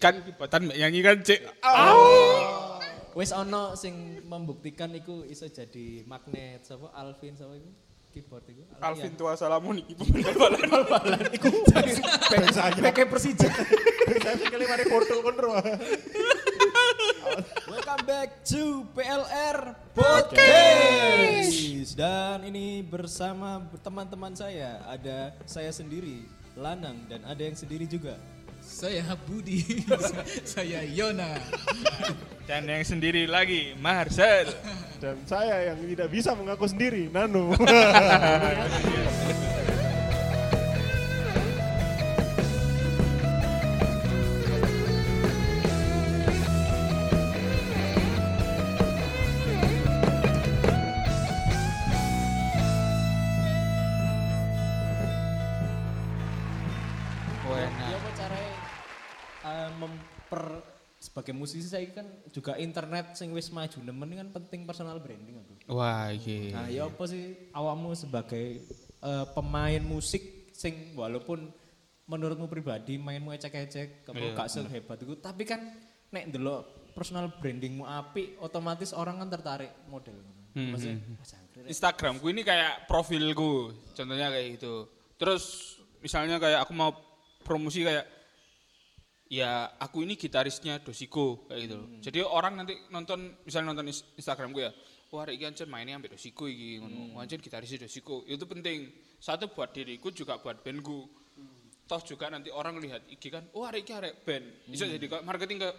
kan kibotan mbak nyanyi kan cek. Wis ono sing membuktikan iku iso jadi magnet sapa Alvin sapa iku keyboard iku Alvin tua salamun iki pemain bal-balan. Kayak Persija. Saya sekali mari portal kon ro. Welcome back to PLR Podcast. Dan ini bersama teman-teman saya. Ada saya sendiri, Lanang, dan ada yang sendiri juga. Saya Budi. saya Yona. Dan yang sendiri lagi Marcel. Dan saya yang tidak bisa mengaku sendiri, Nano. musisi saya kan juga internet sing wis maju nemen kan penting personal branding aku. Wah, iki. Nah, ya apa sih awakmu sebagai eh, pemain musik sing walaupun menurutmu pribadi mainmu ecek-ecek, kamu Iya, gak sehebat itu, tapi kan nek ndelok personal brandingmu api, otomatis orang kan tertarik model. Hmm, Maksudnya, hmm, "Wah, jangkrik, Rek." Instagramku ini kayak profilku, contohnya kayak gitu. Terus misalnya kayak aku mau promosi kayak ya aku ini gitarisnya Dosiko kayak gitu. Jadi orang nanti nonton misalnya nonton is- Instagramku ya, wah iki ancen mainnya sampai Dosiko iki ngono. Wah, ancen gitarisnya Dosiko. Itu penting. Satu buat diriku juga buat bandku. Toh juga nanti orang lihat IG kan, oh hari iki arek band. Bisa jadi marketing ke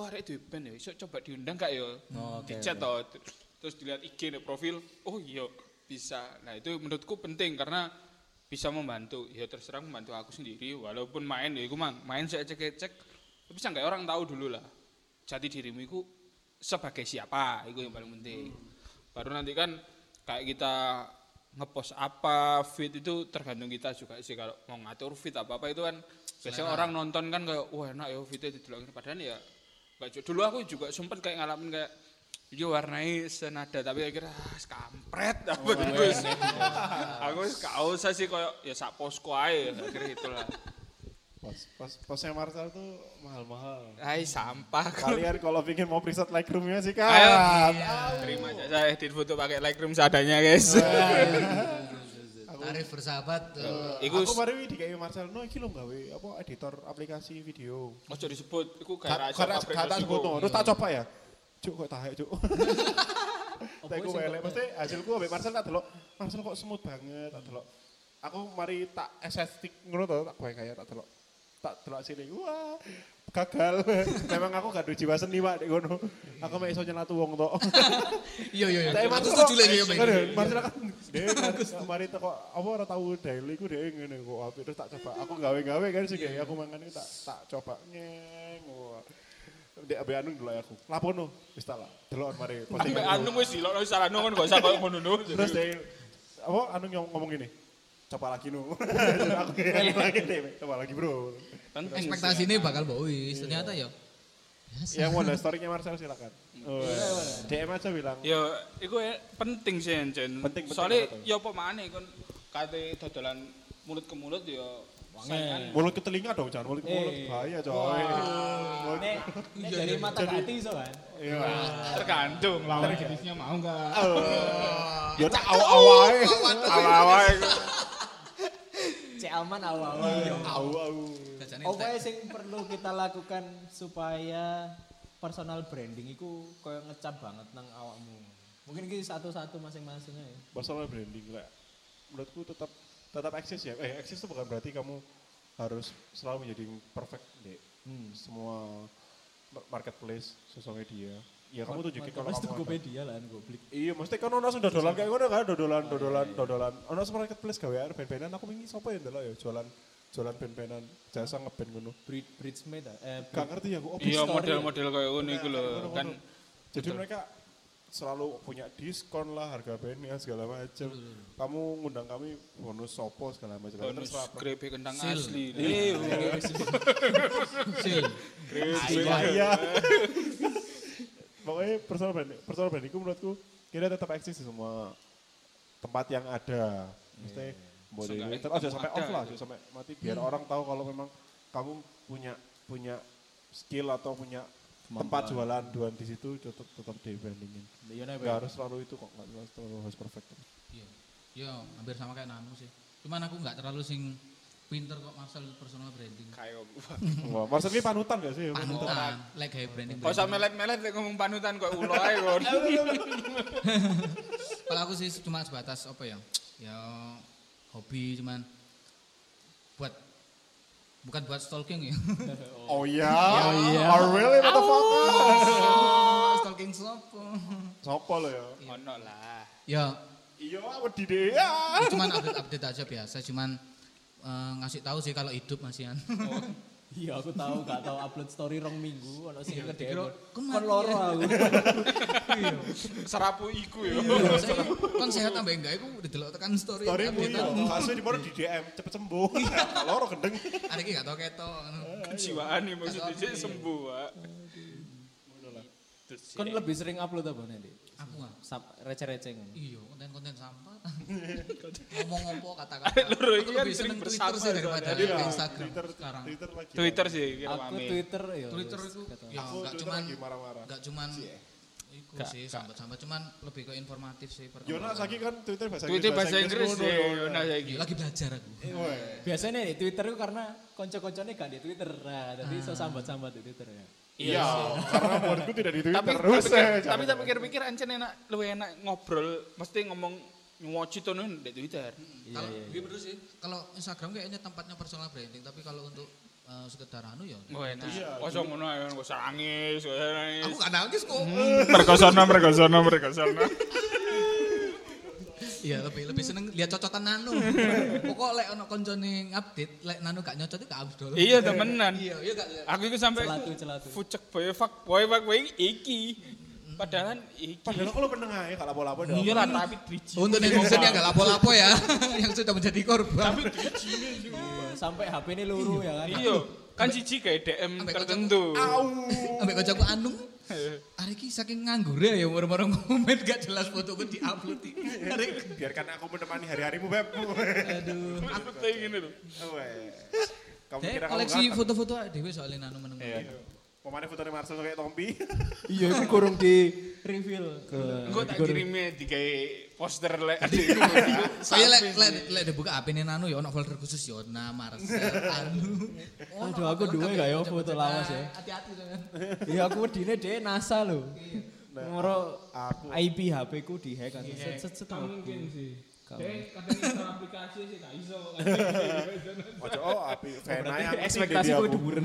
oh arek itu band ya, iso coba diundang gak ya? Oh, oke, Di chat toh. Terus dilihat IG nih profil, oh iya bisa. Nah itu menurutku penting karena bisa membantu. Ya terserah membantu aku sendiri, walaupun main ya, mang main saya cek cek, tapi sampai orang tahu dulu lah. Jati dirimu itu sebagai siapa, itu yang paling penting. Baru nanti kan kayak kita ngepost apa fit itu tergantung kita juga sih kalau mau ngatur fit apa apa itu kan biasanya orang nonton kan kayak wah enak ya fitnya didelok padahal ya Gak dulu aku juga sempet kayak ngalamin kayak Yo warnai senada tapi akhirnya ah, kampret apa terus. aku wis gak usah sih koyo ya sak posko ae akhirnya itulah. Pos, pos, posnya Marcel tuh mahal-mahal. Hai sampah. Kalian kalau ingin mau preset Lightroom-nya sih kan. Ayo. Terima aja saya edit foto pakai Lightroom seadanya guys. Tarif bersahabat. Iku Aku baru di kayak Marcel, no iki lho gawe apa editor aplikasi video. ojo disebut iku Karena gara pabrik kata Dosiko. foto, terus tak coba ya. Cuk kok tahe cuk. Tak aku welek mesti hasilku ambek Marcel tak delok. Marcel kok smooth banget tak delok. Aku mari tak estetik ngono to tak kowe kayak tak delok. Tak delok sini. Wah, gagal. Memang aku gak ada jiwa seni Pak di ngono. Aku mek iso nyelatu wong tok. Iya iya iya. Tapi Aku Marcel setuju kok- lagi ya. Kan, Marcel kan mari teko apa ora tahu daily ku dia ngene kok apik terus tak coba. Aku gawe-gawe kan sih kayak aku mangan tak tak coba ngeng. Wah. Dek abe anu dulu aku. Lapono wis tak lah. Delok mari. Ambek anu wis dilokno wis salah kan gak usah koyo ngono no. Terus dia apa anu ngom- ngomong gini. Coba lagi nu. lagi deh. Coba lagi bro. Ekspektasi ini bakal bois. Ternyata ya. Yang mau ada story-nya Marcel silakan. Oh, DM aja bilang. Ya, iku ya penting sih Encen. Penting, penting Soalnya ya apa maneh kon kate dodolan mulut ke mulut ya saingan. Mulut ke telinga dong, jangan mulut ke mulut bahaya coy. Nek, nek dari mata ke hati iso kan? Iya. Tergantung lawan jenisnya mau enggak. Ya tak awal-awal. Awal-awal aman awal-awal. Awal. Jajane Apa yang sing perlu kita lakukan supaya personal branding itu koyo ngecap banget nang awakmu. Mungkin iki satu-satu masing-masing aja. Masalah branding lah. Menurutku tetap tetap eksis ya. Eh eksis itu bukan berarti kamu harus selalu menjadi perfect di semua ma- marketplace, sosial media. Ya kamu tunjukin kalau Mas kamu ada. Tokopedia lah goblik. Iya, mesti kan ono sing dodolan kayak ngono kan, dodolan, dodolan, dodolan. Ono sing marketplace gawe arek band-bandan aku wingi sapa ya ndelok ya jualan jualan band-bandan jasa ngeband ngono. Bridge Bridesmaid ah. Eh, Gak ngerti ya aku. Oh, Iya model-model kayak ngono iku lho Ngono-ngono. kan Jadi mereka selalu punya diskon lah harga bandnya segala macam. Kamu ngundang kami bonus sopo segala macam. bonus grepe kentang Sil. asli. Sil. Iya, iya. Pokoknya personal branding, personal branding itu menurutku kira tetap eksis di semua tempat yang ada. Mesti boleh terus aja sampai off lah, aja sampai mati biar orang tahu kalau memang kamu punya punya skill atau punya tempat jualan jualan di situ tetap tetap di brandingin. Iya nek Nggak harus selalu itu kok, nggak harus selalu harus perfect. Iya. Iya, hampir sama kayak Nanu sih. Cuman aku nggak terlalu sing pinter kok Marcel personal branding. Kayak Wah, maksudnya panutan gak sih? Panutan, like kayak branding. Kok usah melet-melet lek ngomong panutan kok ulo ae kon. Kalau aku sih cuma sebatas apa ya? Ya hobi cuman buat bukan buat stalking ya. Oh iya. Oh iya. Oh really motherfucker? stalking siapa? Sopo lo ya? Ono lah. Ya, Iya, wedi deh ya. cuman update-update aja biasa, cuman eh, ngasih tahu sih kalau hidup masihan. Iya aku tahu gak tahu upload story rong minggu ono sing ke DM. Kon "Ke mana loro ya?" aku. Serapu iku ya. Saya kan sehat tambah enggak iku didelok tekan story. Storymu iya. update-an. Hasil di di DM cepet sembuh. Kalau orang gendeng. Ada gak tau ketok. Kejiwaan nih maksudnya sih sembuh, Pak. Kon lebih sering upload apa nanti? Aku. Sap receh-receh ngono. Iya, konten-konten sampah. Ngomong apa kata-kata. Loro Aku iki kan lebih sering seneng Twitter sih daripada Iya, Instagram Twitter, sekarang. Twitter lagi. Twitter sih Aku. Twitter ya. Twitter itu ya enggak cuman enggak cuman iku sih sambat-sambat cuman lebih ke informatif sih Yona perkembangan. lagi kan Twitter bahasa Twitter bahasa Inggris ya, Yona. Yona saiki. Lagi belajar aku. Biasanya di Twitter itu karena konco-koncone gak di Twitter. Nah, jadi iso sambat-sambat di Twitter ya. Iya, karena buatku tidak di Twitter. Tapi Terus tapi, tak pikir-pikir ancen enak luwih enak ngobrol mesti ngomong ngoci tuh di Twitter. Kalau iya bener sih. Kalau Instagram kayaknya tempatnya personal branding, tapi kalau untuk eh, sekedar anu ya. Oh enak. Iya, Kosong ngono ae kok nangis, kok nangis. Aku gak nangis kok. Mereka sono, mereka sono, mereka sono. Iya, lebih lebih seneng lihat cocotan Nanu. Pokok lek ono koncone update, lek Nanu gak nyocot gak abdol. Iya temenan. Iya, iya gak. Aku itu sampai Celatu-celatu. fucek boy fuck boy fuck boy iki. Padahal iki. Padahal kalau meneng aja, kalau lapo-lapo dah. Iya lah tapi biji. Untuk netizen yang gak lapo-lapo ya, yang sudah menjadi korban. Iya, Sampai HP ini luru ya kan. Iya, kan siji kayak DM tertentu. Ambek kocokku Anung, hari ini saking nganggur ya moro-moro komen gak jelas fotoku di-upload iki. Hari Biarkan aku menemani hari-harimu, Beb. aduh. Aku tuh gini loh. Kamu kira koleksi foto-foto dewe soalnya Nanu meneng. Iya. Pemainnya fotonya Marcel kayak Tompi. Iya, itu kurang di reveal ke Engko tak kirimnya digawe poster lek adikku. Saya lek lek lek dibuka HP ini Nanu ya ono folder khusus Yona, Marcel, Anu. Aduh, aku dua gak ya foto lawas ya. Hati-hati sampean. Iya aku wedine dhek NASA lho. Ngoro aku- IP HP ku dihack kan. Set set set. mungkin sih. Kamu. Dek, kadang aplikasi sih gak iso. Ojo, oh, api. Vena yang Ekspektasiku dhuwur.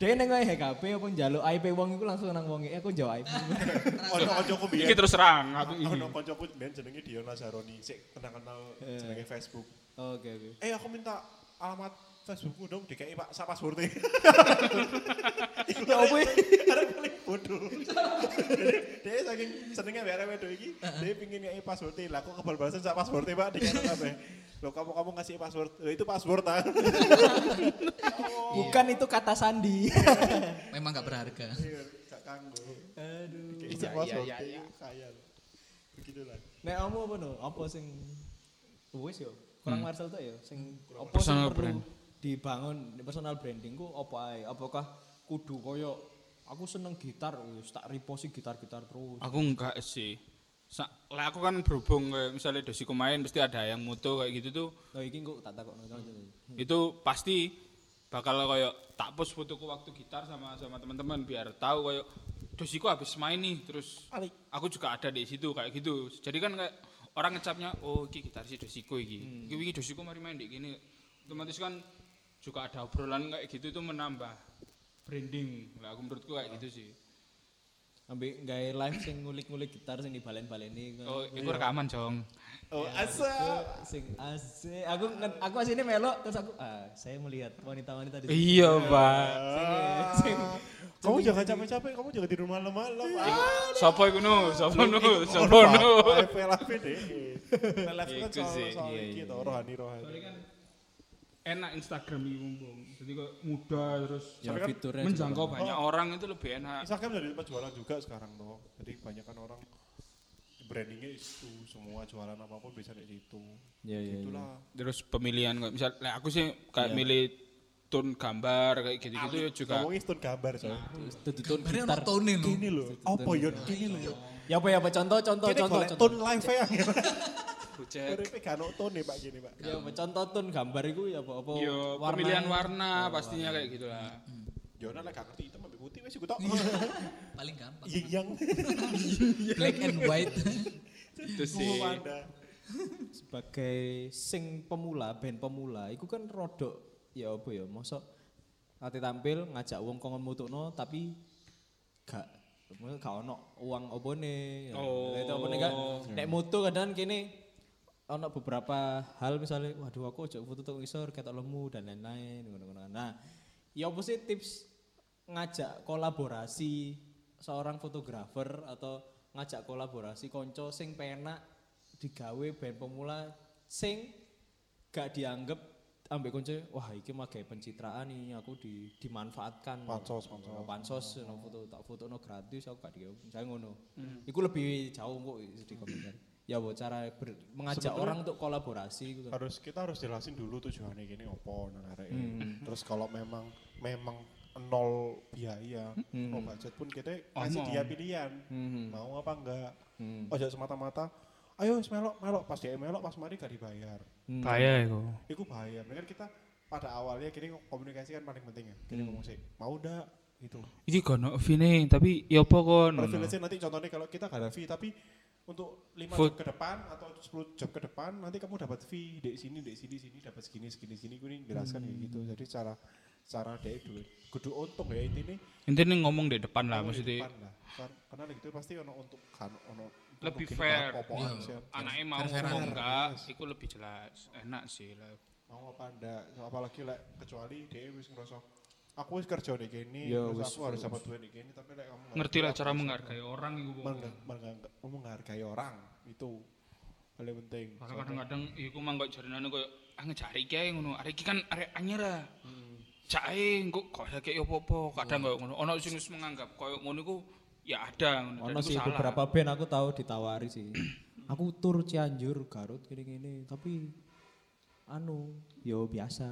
Dia neng hack HP apa njaluk IP wong iku langsung nang wonge. Eh, Aku jawab IP. Ojo, ojo aku Iki terus serang aku Ono ini. koncoku ben jenenge Diona Zaroni. Sik kenal-kenal jenenge Facebook. Oke oke. Eh aku minta alamat Facebookku dong DKI Pak sak passwordnya. Ya apa? Ada paling bodoh. Dia saking senengnya biar wedo iki, dia pingin ngei passwordnya. Lah kok kebal-balasan sak passwordnya Pak dikira kabeh. Loh kamu kamu ngasih password. Loh itu password ah. Bukan itu kata sandi. Memang gak berharga. Iya, gak kanggo. Aduh. Kayak isi Iya, password iya, iya. kaya. loh. Begitulah. Nek kamu apa no? Apa sing wis yo? Kurang Marcel tuh ya sing apa sing Personal perlu brand. dibangun di personal branding ku apa ae? Apakah kudu koyo aku seneng gitar wis tak repost gitar-gitar terus. Aku enggak sih. Lah aku kan berhubung kayak misalnya dosiku main mesti ada yang moto kayak gitu tuh. Nah iki kok tak Itu pasti bakal kayak tak post fotoku waktu gitar sama sama teman-teman biar tahu kayak dosiku habis main nih terus aku juga ada di situ kayak gitu. Jadi kan kayak orang ngecapnya oh iki gitaris dosiku iki. Iki iki dosiku mari main di gini. Otomatis kan juga ada obrolan kayak gitu itu menambah branding. Lah aku menurutku kayak gitu sih. Ambil gawe live sing ngulik-ngulik gitar sing dibalen-baleni. Oh, iku rekaman, Jong. Oh asa. sing asik. Aku nge- aku asine melok terus aku ah saya melihat wanita-wanita di sini. Iya, Pak. Sing Kamu jangan capek-capek, kamu jangan tidur malam-malam. Ah. Sopo iku nu? Sopo nu? Sopo nu? Live live deh. Live kan soal sih, soal iya, iki iya. to rohani rohani. kan enak Instagram iki mumpung. Jadi kok mudah terus ya kan fiturnya menjangkau juga. banyak orang itu lebih enak. Instagram jadi tempat jualan juga sekarang tuh. Jadi kebanyakan orang brandingnya itu semua jualan apa pun bisa di situ. Iya iya. iya. Itulah. Terus pemilihan kayak misal lah aku sih kayak Iya. milih tone gambar kayak gitu-gitu ya juga Ngomongin stone gambar coy. Tutun Gambarnya gitar. tone lho. Gini loh, apa yon? Gini loh. Ya apa ya apa contoh contoh contoh. tone live ya. Bocah. Uripe gak ono tone Pak gini Pak. Ya contoh tun gambar iku ya apa apa Yo pemilihan warna pastinya kayak gitulah. Yo nek gak ngerti hitam ambek putih wis iku tok. Paling gampang. Yin yang. Black and white. Itu Oh, sih. Sebagai sing pemula band pemula iku kan rodok ya apa ya mosok ate tampil ngajak wong kongon mutukno tapi gak maksudnya gak ono uang opone ya. Oh. itu opone gak nek mutu kadang kene ono beberapa hal misalnya waduh aku ojo foto tok isor ketok lemu dan lain-lain ngono-ngono. Nah ya apa sih tips ngajak kolaborasi seorang fotografer atau ngajak kolaborasi konco sing penak digawe band pemula sing gak dianggap ambek konco wah iki mah gawe pencitraan nih aku di dimanfaatkan. Pansos, pansos. Pansos no foto tak foto no gratis aku gak digawe. Misalnya ngono. Iku lebih jauh kok di komentar ya bu cara ber- mengajak Sebenarnya- orang untuk kolaborasi gitu. harus kita harus jelasin dulu tujuannya gini opo nang arek. Terus kalau memang memang nol biaya nol budget pun kita kasih Omong. dia pilihan. Hmm. mau apa enggak? Hmm. ojo semata-mata ayo melok melok. Pas dia melok pas mari gak dibayar. Hmm. Bahaya itu. itu bahaya. Kan kita pada awalnya kini komunikasi kan paling penting ya. Kini ngomong sih mau ndak? Gitu. Iki gono fine tapi ya apa kon? privilege nanti contohnya kalau kita gak ada fee tapi untuk 5 Food. jam ke depan atau 10 jam ke depan nanti kamu dapat fee di sini di sini sini dapat segini segini segini gue jelaskan kayak gitu jadi cara cara dia duit kudu untung ya intinya Intinya ngomong di depan lah maksudnya. depan lah. Kar- karena gitu pasti ono untuk kan ono Lebih fair. apa-apaan Iya. Anaknya mau ngomong enggak, itu lebih jelas. Enak sih lah. mau apa ndak apalagi lek kecuali dia wis ngerasa aku wis kerja nih gini Ya, terus wis- aku harus dapat duit nih gini tapi kamu Ngerti lah cara menghargai orang itu. Menghargai, orang itu paling penting Karena kadang-kadang iku mah kok jarinane koyo ah ngejari kae ngono. Arek iki kan arek anyar ah. Jae kok kok ada kayak apa-apa. Kadang koyo ngono. Ono wis menganggap koyo ngono iku ya ada ngono. Ono sih beberapa band aku tahu ditawari sih. aku tur Cianjur, Garut gini-gini, tapi anu yo biasa.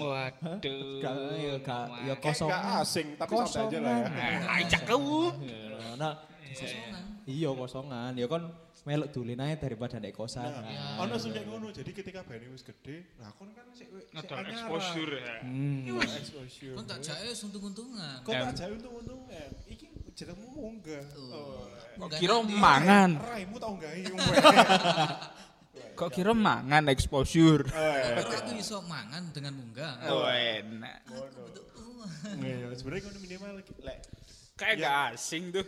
Waduh. Gak ya gak kayak kosong. nggak asing tapi santai aja lah ya Eh, ajak kau. Nah, iya kosongan. Ya kan melok dulin aja daripada nek kosan. Nah, ono sing kayak ngono. Jadi ketika band wis gede, lah kon kan sik anyar. exposure ya. Hmm. Exposure. Kon tak jae untung-untungan. Kok tak jae untung-untungan. Iki jenengmu munggah. Oh. Munggah Kira mangan. Raimu tau gawe Kok kira mangan exposure. Kira aku iso mangan dengan munggah. Oh, enak. Iya, sebenarnya kono minimal lek Kayak gak asing tuh.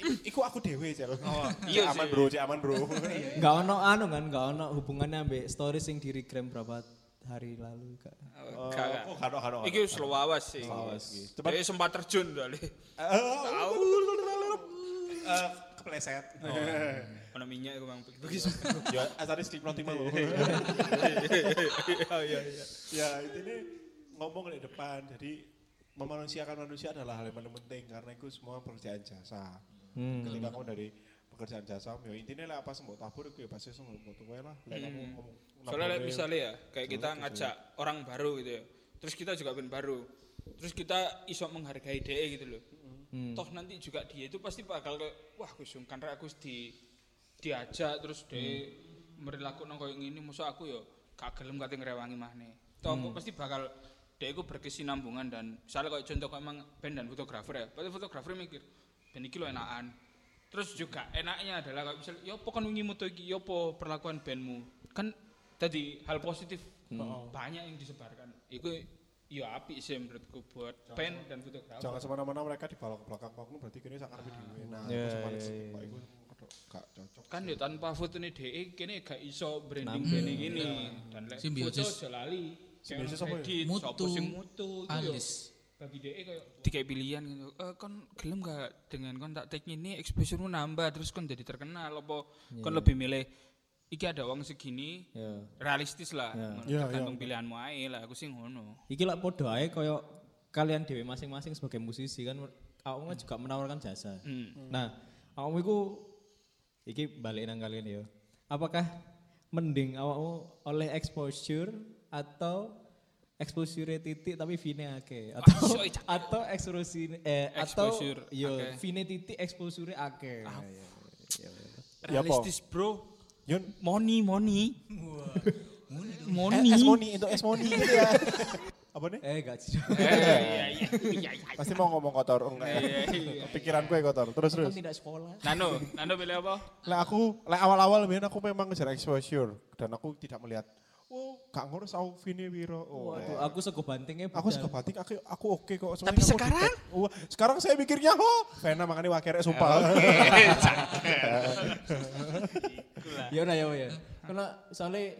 iku aku dhewe cel. Oh, iya aman bro, cek aman bro. Gak ono anu kan, gak ono hubungannya ambek stories yang di regram berapa hari lalu kak. Oh, Gak. oh, kado kado. Iki wis lawas sih. Lawas. Cepat. Dia sempat terjun kali. Tahu. Kepleset. Ono minyak iku Bang. Begitu. Ya, asale skip nanti mau. Iya iya iya. ya ini ngomong di depan jadi memanusiakan manusia adalah hal yang paling penting karena itu semua pekerjaan jasa Hmm. ketika kamu dari pekerjaan jasa ya intinya lah apa semua tabur itu ya pasti semua gue lah Lek kamu ngomong Soalnya misalnya ya, kayak kita ngajak orang baru gitu ya. Terus kita juga ben baru. Terus kita iso menghargai DE gitu loh. Hmm. Toh nanti juga dia itu pasti bakal kayak wah aku sungkan aku di diajak terus DE merilaku nang koyo ngene mosok aku ya gak gelem kate ngrewangi maneh. Toh kok pasti bakal DE ku berkesinambungan dan misalnya kayak contoh emang band dan fotografer ya. Berarti fotografer mikir band iki lo enakan. Terus juga enaknya adalah kayak misalnya, ya apa kan wingi moto iki, ya apa perlakuan bandmu. Kan tadi hal positif banyak yang disebarkan. Itu ya api sih menurutku buat band dan fotografer. jangan semena-mena mereka di belakang belakang panggung berarti kini sakar di dhewe nah Ya, sama ya, sih ya, itu aduh, gak cocok Kan ya tanpa foto ini DE kene gak iso branding Kenapa? band gini. Dan lek foto aja lali. Simbiosis ya? Mutu. sapa sing mutu itu ya. Alis. bagi DE kayak dikai pilihan gitu. Eh kon gelem gak dengan kon tak take ini exposure nambah terus kon jadi terkenal apa kon lebih milih iki ada uang segini Ya. realistis lah Ya. ngono. Ya, tergantung ya. pilihanmu ae lah aku sih ngono Iki lah podo ae koyo kalian dewe masing-masing sebagai musisi kan aku kan juga menawarkan jasa. hmm. Nah, awakmu iku iki balik nang kalian ya. Apakah mending awakmu oleh exposure atau exposure titik tapi vine atau Ah, iso, atau exposure eh atau Exposure yo akeh. vine titik exposure akeh. Ah. Ya, ya, ya. Ya? Realistis bro. Yun, Money, money. eh, Money. es money, itu es money gitu ya. Apa nih? Eh gak sih. Eh, iya, iya, iya. Pasti mau ngomong kotor, oh, enggak ya? Pikiran gue kotor, terus terus. Tidak sekolah. Nano, Nano pilih apa? Lah aku, lah awal-awal memang aku memang ngejar exposure dan aku tidak melihat. Oh, gak ngurus aku Vini Wiro. Oh, Waduh, aku sego bantingnya Aku suka batik, aku, aku oke kok. Soalnya Tapi sekarang? Wah, sekarang saya mikirnya, oh, Vena makanya wakere sumpah. Ya udah ya ya. Karena soalnya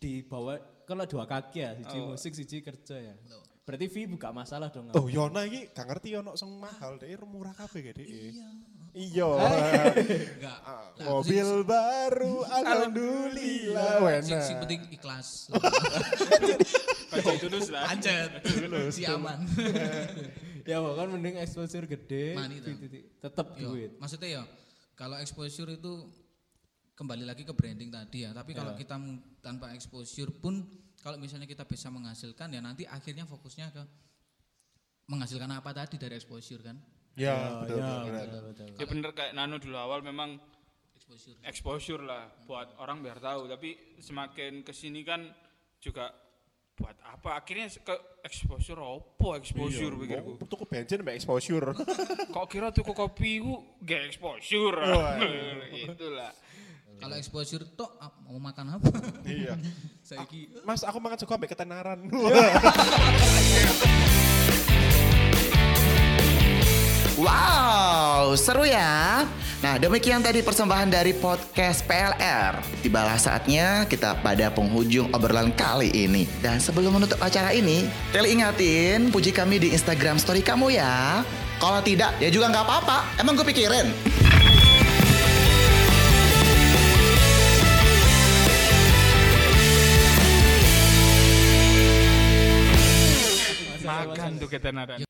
dibawa kalau dua kaki ya, siji Oh. musik, siji kerja ya. Berarti V buka masalah dong. Tuh, Yona ini gak ngerti ono sing mahal, deh murah kabeh gede. Iya. Iya. Enggak. Ah, Mobil baru, alhamdulillah. Wena. Sing, sing penting ikhlas. Kocok tulus lah. Anjat. si aman. ya kan mending exposure gede, tetap duit. maksudnya ya kalau exposure itu kembali lagi ke branding tadi ya. Tapi kalau kita m- tanpa exposure pun kalau misalnya kita bisa menghasilkan ya nanti akhirnya fokusnya ke menghasilkan apa tadi dari exposure kan? Ya, betul, ya, betul, betul. betul, betul. Ya bener kayak Nano dulu awal memang exposure. exposure lah buat orang biar tahu. Tapi semakin ke sini kan juga buat apa? Akhirnya ke exposure apa exposure Iya, pikirku tuku bensin mbak exposure. kok kira tuku kopi ku gak exposure? Wah. itulah kalau exposure tok ap- mau makan apa iya. saya ki Mas, aku makan juga mbak ketenaran. Wow, seru ya. Nah, demikian tadi persembahan dari podcast PLR. Tibalah saatnya kita pada penghujung obrolan kali ini. Dan sebelum menutup acara ini, Teli ingatin puji kami di Instagram story kamu ya. Kalau tidak, ya juga nggak apa-apa. Emang gue pikirin. Makan tuh ketenaran